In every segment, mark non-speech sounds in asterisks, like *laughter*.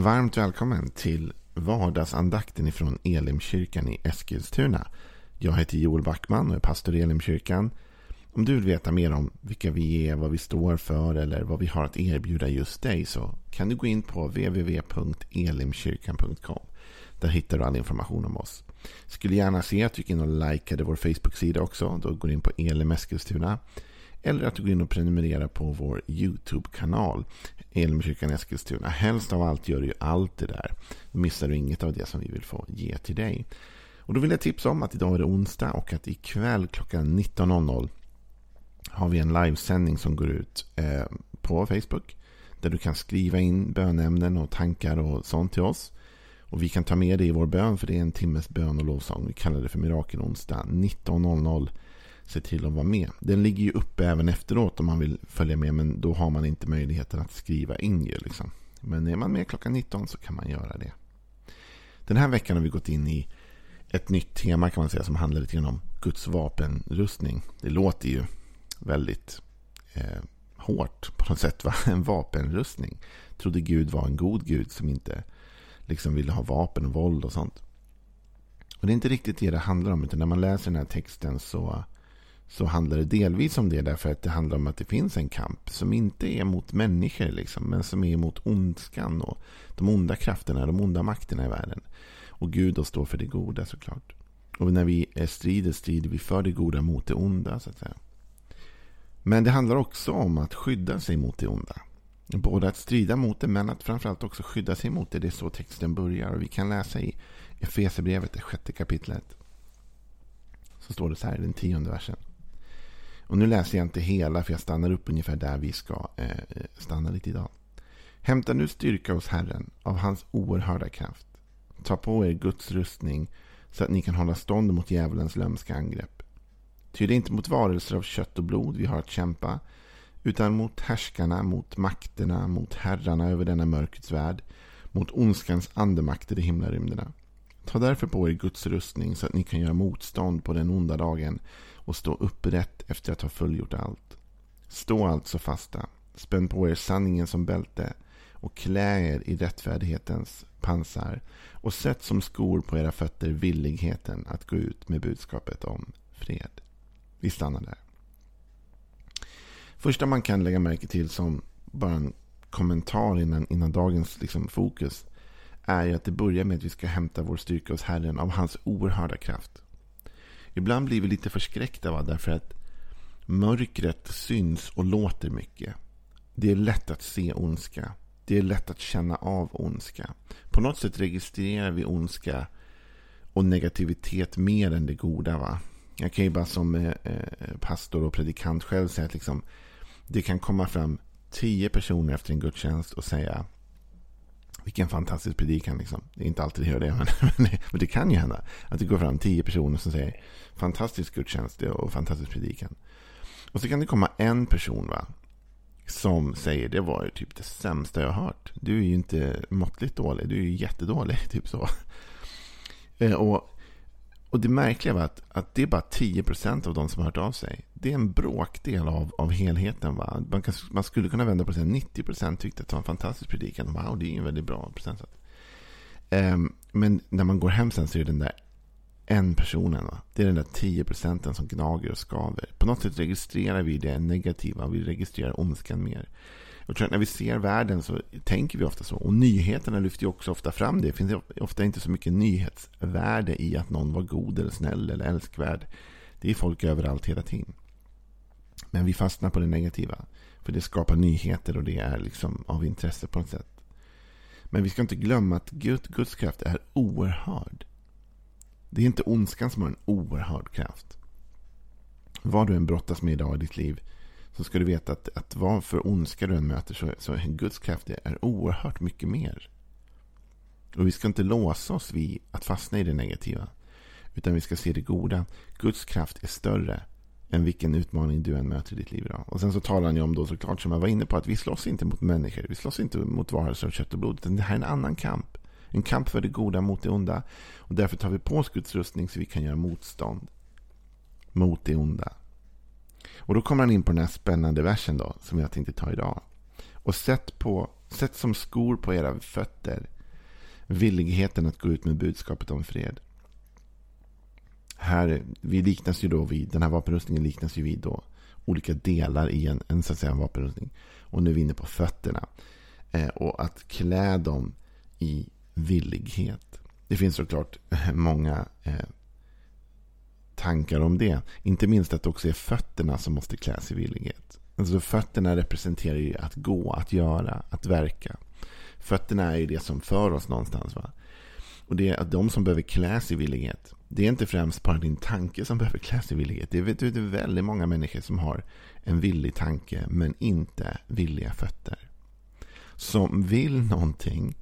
Varmt välkommen till vardagsandakten ifrån Elimkyrkan i Eskilstuna. Jag heter Joel Backman och är pastor i Elimkyrkan. Om du vill veta mer om vilka vi är, vad vi står för eller vad vi har att erbjuda just dig så kan du gå in på www.elimkyrkan.com. Där hittar du all information om oss. Skulle gärna se att du gick in och likade vår Facebook-sida också. Då går du in på Elim Eskilstuna. Eller att du går in och prenumererar på vår YouTube-kanal. Elimkyrkan Eskilstuna. Helst av allt gör du ju allt det där. Då missar du inget av det som vi vill få ge till dig. Och då vill jag tipsa om att idag är det onsdag och att ikväll klockan 19.00 har vi en livesändning som går ut eh, på Facebook. Där du kan skriva in bönämnen och tankar och sånt till oss. Och vi kan ta med det i vår bön för det är en timmes bön och lovsång. Vi kallar det för Mirakelonsdag 19.00 se till att vara med. Den ligger ju uppe även efteråt om man vill följa med. Men då har man inte möjligheten att skriva in ju. Liksom. Men är man med klockan 19 så kan man göra det. Den här veckan har vi gått in i ett nytt tema kan man säga. Som handlar lite grann om Guds vapenrustning. Det låter ju väldigt eh, hårt på något sätt. Va? En vapenrustning. Trodde Gud var en god Gud som inte liksom ville ha vapen och våld och sånt. Och det är inte riktigt det det handlar om. Utan när man läser den här texten så så handlar det delvis om det därför att det handlar om att det finns en kamp som inte är mot människor liksom, men som är mot ondskan och de onda krafterna, de onda makterna i världen. Och Gud då står för det goda såklart. Och när vi strider, strider vi för det goda mot det onda så att säga. Men det handlar också om att skydda sig mot det onda. Både att strida mot det men att framförallt också skydda sig mot det. Det är så texten börjar. Och vi kan läsa i Efesierbrevet, det sjätte kapitlet. Så står det så här i den tionde versen. Och nu läser jag inte hela för jag stannar upp ungefär där vi ska eh, stanna lite idag. Hämta nu styrka hos Herren av hans oerhörda kraft. Ta på er Guds rustning så att ni kan hålla stånd mot djävulens lömska angrepp. Ty det är inte mot varelser av kött och blod vi har att kämpa utan mot härskarna, mot makterna, mot herrarna över denna mörkrets värld, mot ondskans andemakter i himlarymderna. Ta därför på er Guds rustning så att ni kan göra motstånd på den onda dagen och stå upprätt efter att ha fullgjort allt. Stå alltså fasta, spänn på er sanningen som bälte och klä er i rättfärdighetens pansar och sätt som skor på era fötter villigheten att gå ut med budskapet om fred. Vi stannar där. Första man kan lägga märke till som bara en kommentar innan, innan dagens liksom, fokus är ju att det börjar med att vi ska hämta vår styrka hos Herren av hans oerhörda kraft. Ibland blir vi lite förskräckta va? därför att mörkret syns och låter mycket. Det är lätt att se ondska. Det är lätt att känna av ondska. På något sätt registrerar vi ondska och negativitet mer än det goda. va? Jag kan ju bara som eh, eh, pastor och predikant själv säga att liksom, det kan komma fram tio personer efter en gudstjänst och säga vilken fantastisk predikan. Liksom. Det är inte alltid det gör det, *laughs* men, men det kan ju hända. Att det går fram tio personer som säger fantastisk gudstjänst och fantastisk predikan. Och så kan det komma en person va, som säger det var ju typ det sämsta jag har hört. Du är ju inte måttligt dålig, du är ju jättedålig. *laughs* Typ så. Eh, och och det märkliga var att, att det är bara 10% av de som har hört av sig. Det är en bråkdel av, av helheten. Va? Man, kan, man skulle kunna vända på det 90% tyckte att det var en fantastisk predikan. Wow, det är en väldigt bra procentsats. Um, ehm, men när man går hem sen så är det den där en personen. Va? Det är den där 10% som gnager och skaver. På något sätt registrerar vi det negativa. Vi registrerar ondskan mer. Jag tror att när vi ser världen så tänker vi ofta så. Och nyheterna lyfter ju också ofta fram det. Det finns ofta inte så mycket nyhetsvärde i att någon var god eller snäll eller älskvärd. Det är folk överallt hela tiden. Men vi fastnar på det negativa. För det skapar nyheter och det är liksom av intresse på något sätt. Men vi ska inte glömma att Gud, Guds kraft är oerhörd. Det är inte ondskan som har en oerhörd kraft. Vad du än brottas med idag i ditt liv så ska du veta att, att vad för ondska du än möter så, så Guds kraft är oerhört mycket mer. Och vi ska inte låsa oss vid att fastna i det negativa. Utan vi ska se det goda. Guds kraft är större än vilken utmaning du än möter i ditt liv idag. Och sen så talar han ju om då såklart som jag var inne på att vi slåss inte mot människor. Vi slåss inte mot varelser av kött och blod. Utan det här är en annan kamp. En kamp för det goda mot det onda. Och därför tar vi på oss Guds rustning så vi kan göra motstånd mot det onda. Och då kommer han in på den här spännande versen då, som jag tänkte ta idag. Och sätt på Sätt som skor på era fötter villigheten att gå ut med budskapet om fred. Här, vi liknas ju då vid, den här vapenrustningen liknas ju vid då olika delar i en, en, så att säga, en vapenrustning. Och nu är vi inne på fötterna. Eh, och att klä dem i villighet. Det finns såklart *laughs* många eh, tankar om det. Inte minst att det också är fötterna som måste kläs i villighet. Alltså fötterna representerar ju att gå, att göra, att verka. Fötterna är ju det som för oss någonstans. Va? Och det är att de som behöver kläs i villighet. Det är inte främst bara din tanke som behöver kläs i villighet. Det är, det är väldigt många människor som har en villig tanke men inte villiga fötter. Som vill någonting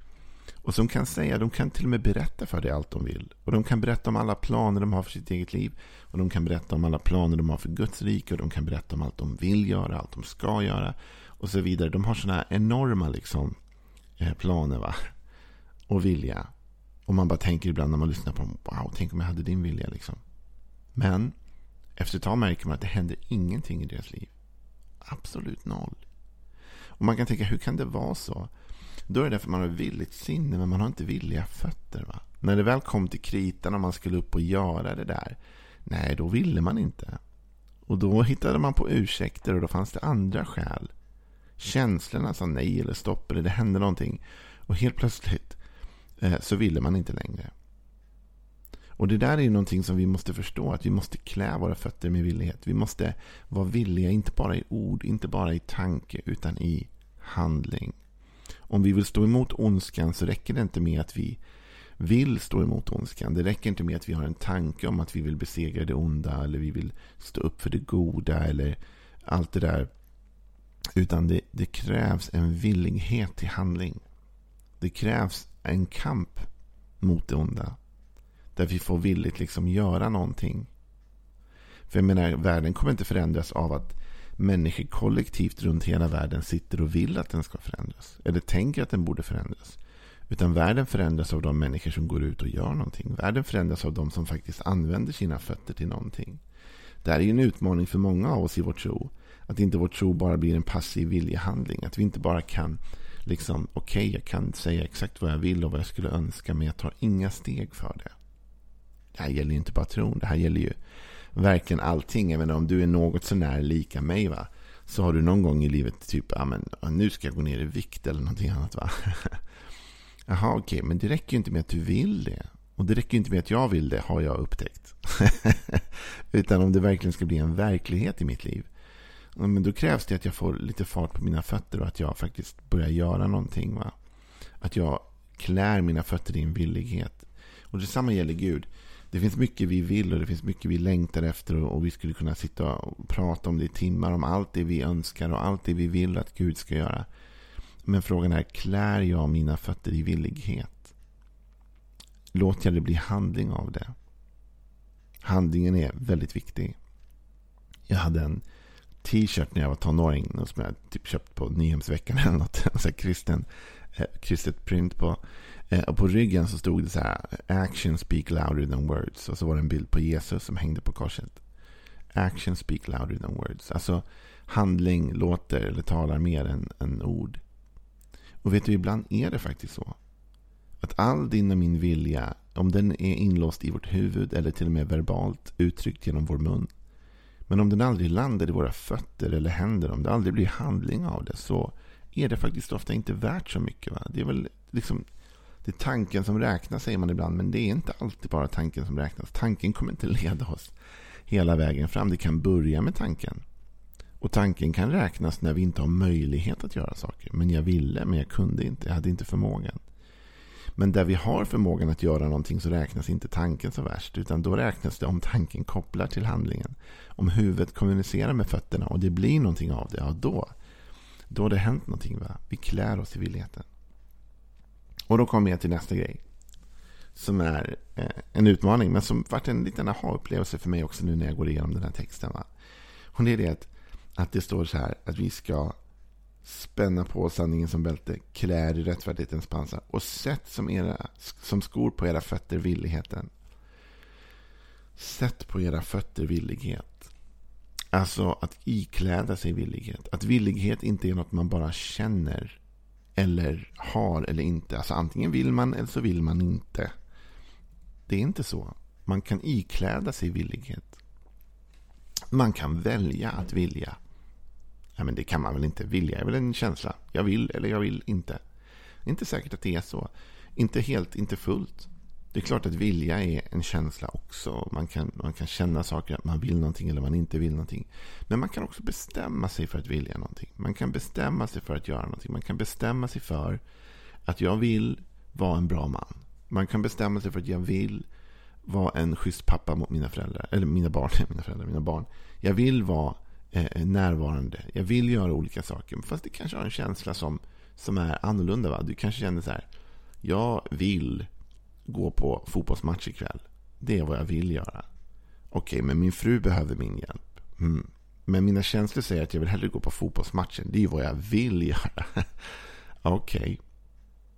och som kan säga, de kan till och med berätta för dig allt de vill. Och de kan berätta om alla planer de har för sitt eget liv. Och de kan berätta om alla planer de har för Guds rike. Och de kan berätta om allt de vill göra, allt de ska göra. Och så vidare. De har sådana enorma liksom, eh, planer va. Och vilja. Och man bara tänker ibland när man lyssnar på dem. Wow, tänk om jag hade din vilja liksom. Men efter ett tag märker man att det händer ingenting i deras liv. Absolut noll. Och man kan tänka, hur kan det vara så? Då är det därför man har villigt sinne, men man har inte villiga fötter. Va? När det väl kom till kritan och man skulle upp och göra det där, nej, då ville man inte. Och då hittade man på ursäkter och då fanns det andra skäl. Känslorna sa nej eller stopp eller det hände någonting. Och helt plötsligt eh, så ville man inte längre. Och det där är ju någonting som vi måste förstå. Att vi måste klä våra fötter med villighet. Vi måste vara villiga, inte bara i ord, inte bara i tanke, utan i handling. Om vi vill stå emot ondskan så räcker det inte med att vi vill stå emot ondskan. Det räcker inte med att vi har en tanke om att vi vill besegra det onda eller vi vill stå upp för det goda eller allt det där. Utan det, det krävs en villighet till handling. Det krävs en kamp mot det onda. Där vi får villigt liksom göra någonting. För jag menar, världen kommer inte förändras av att människor kollektivt runt hela världen sitter och vill att den ska förändras. Eller tänker att den borde förändras. Utan världen förändras av de människor som går ut och gör någonting. Världen förändras av de som faktiskt använder sina fötter till någonting. Det här är ju en utmaning för många av oss i vår tro. Att inte vår tro bara blir en passiv viljehandling. Att vi inte bara kan, liksom, okej, okay, jag kan säga exakt vad jag vill och vad jag skulle önska, men jag tar inga steg för det. Det här gäller ju inte bara tron. Det här gäller ju verkligen allting. Även om du är något sånär lika mig va. Så har du någon gång i livet typ, ja men nu ska jag gå ner i vikt eller någonting annat va. *laughs* Jaha okej, okay, men det räcker ju inte med att du vill det. Och det räcker ju inte med att jag vill det, har jag upptäckt. *laughs* Utan om det verkligen ska bli en verklighet i mitt liv. Men då krävs det att jag får lite fart på mina fötter och att jag faktiskt börjar göra någonting. Va? Att jag klär mina fötter i en villighet. Och detsamma gäller Gud det finns mycket vi vill och det finns mycket vi längtar efter och, och vi skulle kunna sitta och prata om det i timmar om allt det vi önskar och allt det vi vill att Gud ska göra. Men frågan är, klär jag mina fötter i villighet? Låter jag det bli handling av det? Handlingen är väldigt viktig. Jag hade en t-shirt när jag var tonåring som jag typ köpt på Nyhemsveckan eller något. *laughs* Alltså kristen, eh, kristet print på. Eh, och på ryggen så stod det så här Action speak louder than words. Och så var det en bild på Jesus som hängde på korset. Action speak louder than words. Alltså handling låter eller talar mer än, än ord. Och vet du, ibland är det faktiskt så. Att all din och min vilja, om den är inlåst i vårt huvud eller till och med verbalt uttryckt genom vår mun. Men om den aldrig landar i våra fötter eller händer, om det aldrig blir handling av det, så är det faktiskt ofta inte värt så mycket. Va? Det är väl liksom det är tanken som räknas säger man ibland, men det är inte alltid bara tanken som räknas. Tanken kommer inte *laughs* leda oss hela vägen fram. Det kan börja med tanken. Och tanken kan räknas när vi inte har möjlighet att göra saker. Men jag ville, men jag kunde inte. Jag hade inte förmågan. Men där vi har förmågan att göra någonting så räknas inte tanken så värst. Utan då räknas det om tanken kopplar till handlingen. Om huvudet kommunicerar med fötterna och det blir någonting av det. Ja, då, då har det hänt någonting. Va? Vi klär oss i villigheten. Och då kommer jag till nästa grej. Som är eh, en utmaning, men som varit en liten aha-upplevelse för mig också nu när jag går igenom den här texten. Va? Och det är det att, att det står så här att vi ska spänna på sanningen som bälte, klär i rättfärdighetens pansar och sätt som, era, som skor på era fötter villigheten. Sätt på era fötter villighet. Alltså att ikläda sig villighet. Att villighet inte är något man bara känner eller har eller inte. Alltså antingen vill man eller så vill man inte. Det är inte så. Man kan ikläda sig villighet. Man kan välja att vilja. Ja, men det kan man väl inte. Vilja är väl en känsla. Jag vill eller jag vill inte. Det är inte säkert att det är så. Inte helt, inte fullt. Det är klart att vilja är en känsla också. Man kan, man kan känna saker, att man vill någonting eller man inte vill någonting. Men man kan också bestämma sig för att vilja någonting. Man kan bestämma sig för att göra någonting. Man kan bestämma sig för att jag vill vara en bra man. Man kan bestämma sig för att jag vill vara en schysst pappa mot mina föräldrar. Eller mina barn, *laughs* mina föräldrar, mina barn. Jag vill vara eh, närvarande. Jag vill göra olika saker. Fast det kanske har en känsla som, som är annorlunda. Va? Du kanske känner så här. Jag vill gå på fotbollsmatch ikväll. Det är vad jag vill göra. Okej, men min fru behöver min hjälp. Mm. Men mina känslor säger att jag vill hellre gå på fotbollsmatchen. Det är vad jag vill *laughs* göra. Okej.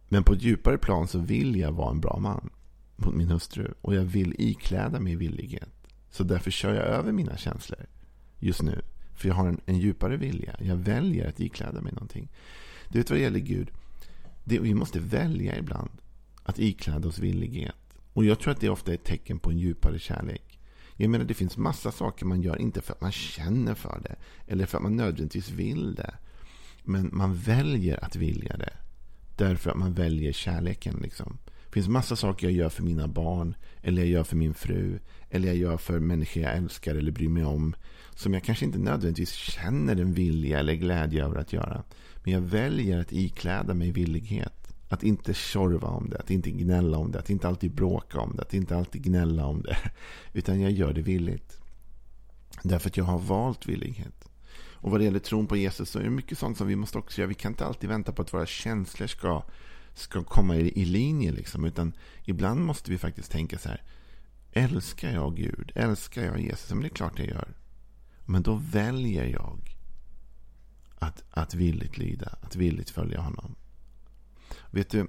Men på ett djupare plan så vill jag vara en bra man mot min hustru. Och jag vill ikläda mig villighet. Så därför kör jag över mina känslor just nu. För jag har en, en djupare vilja. Jag väljer att ikläda mig någonting. Du vet vad det gäller Gud. Det, vi måste välja ibland att ikläda oss villighet. Och jag tror att det ofta är ett tecken på en djupare kärlek. Jag menar det finns massa saker man gör, inte för att man känner för det. Eller för att man nödvändigtvis vill det. Men man väljer att vilja det. Därför att man väljer kärleken. Liksom. Det finns massa saker jag gör för mina barn. Eller jag gör för min fru. Eller jag gör för människor jag älskar eller bryr mig om. Som jag kanske inte nödvändigtvis känner en vilja eller glädje över att göra. Men jag väljer att ikläda mig villighet. Att inte tjorva om det, att inte gnälla om det, att inte alltid bråka om det, att inte alltid gnälla om det. *laughs* Utan jag gör det villigt. Därför att jag har valt villighet. Och vad det gäller tron på Jesus så är det mycket sånt som vi måste också göra. Vi kan inte alltid vänta på att våra känslor ska, ska komma i, i linje. Liksom, utan ibland måste vi faktiskt tänka så här. Älskar jag Gud? Älskar jag Jesus? Men det är klart jag gör. Men då väljer jag att, att villigt lyda, att villigt följa honom. Vet du,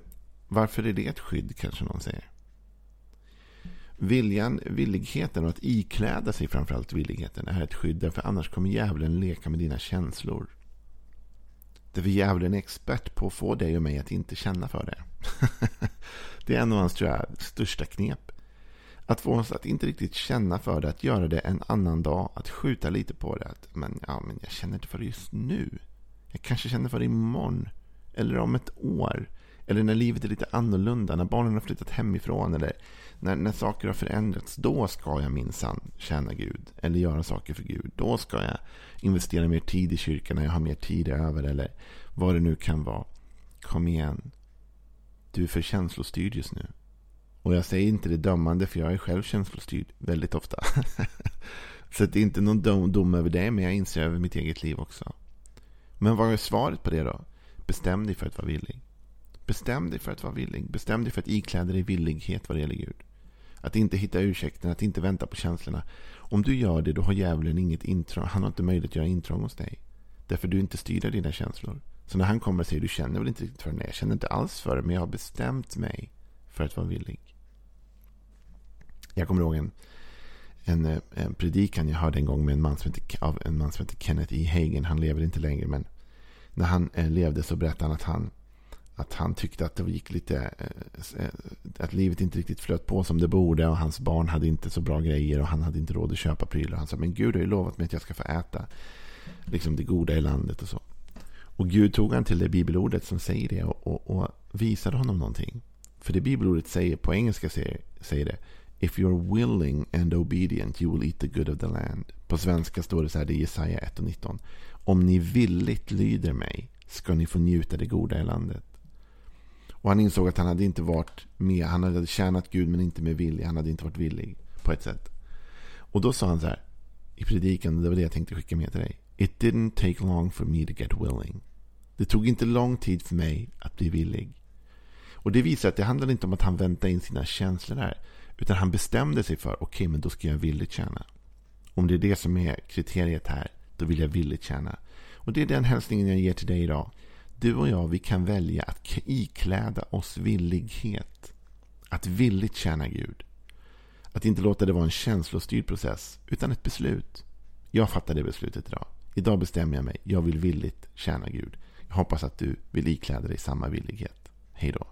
varför är det ett skydd kanske någon säger? Viljan, villigheten och att ikläda sig framförallt villigheten är ett skydd. Därför annars kommer djävulen leka med dina känslor. Därför djävulen är expert på att få dig och mig att inte känna för det. *laughs* det är en av hans tror jag, största knep. Att få oss att inte riktigt känna för det, att göra det en annan dag, att skjuta lite på det. Att, men, ja, men jag känner inte för det just nu. Jag kanske känner för det imorgon. Eller om ett år. Eller när livet är lite annorlunda, när barnen har flyttat hemifrån eller när, när saker har förändrats. Då ska jag minsann tjäna Gud eller göra saker för Gud. Då ska jag investera mer tid i kyrkan när jag har mer tid över eller vad det nu kan vara. Kom igen. Du är för känslostyrd just nu. Och jag säger inte det dömande för jag är själv känslostyrd väldigt ofta. *laughs* Så det är inte någon dom, dom över det men jag inser över mitt eget liv också. Men vad är svaret på det då? Bestäm dig för att vara villig. Bestäm dig för att vara villig. Bestäm dig för att ikläda dig villighet vad det gäller Gud. Att inte hitta ursäkten, att inte vänta på känslorna. Om du gör det, då har djävulen inget intrång. Han har inte möjlighet att göra intrång hos dig. Därför du inte styr dina känslor. Så när han kommer och säger du känner väl inte riktigt för det? Nej, jag känner inte alls för det, men jag har bestämt mig för att vara villig. Jag kommer ihåg en, en, eh, en predikan jag hörde en gång med en man som heter, av en man som heter Kenneth E. Hagen. Han lever inte längre, men när han eh, levde så berättade han att han att han tyckte att det gick lite eh, eh, att livet inte riktigt flöt på som det borde och hans barn hade inte så bra grejer och han hade inte råd att köpa prylar. Han sa men Gud har ju lovat mig att jag ska få äta liksom det goda i landet och så. Och Gud tog han till det bibelordet som säger det och, och, och visade honom någonting. För det bibelordet säger, på engelska säger, säger det If you're willing and obedient you will eat the good of the land. På svenska står det så här, det är Jesaja 1 och 19. Om ni villigt lyder mig ska ni få njuta det goda i landet. Och han insåg att han hade inte varit med. Han hade tjänat Gud men inte med vilja. Han hade inte varit villig på ett sätt. Och då sa han så här i predikan, det var det jag tänkte skicka med till dig. It didn't take long for me to get willing. Det tog inte lång tid för mig att bli villig. Och det visar att det handlade inte om att han väntade in sina känslor där. Utan han bestämde sig för, okej okay, men då ska jag villigt tjäna. Om det är det som är kriteriet här, då vill jag villigt tjäna. Och det är den hälsningen jag ger till dig idag. Du och jag, vi kan välja att ikläda oss villighet. Att villigt tjäna Gud. Att inte låta det vara en känslostyrd process, utan ett beslut. Jag fattar det beslutet idag. Idag bestämmer jag mig. Jag vill villigt tjäna Gud. Jag hoppas att du vill ikläda dig samma villighet. Hej då.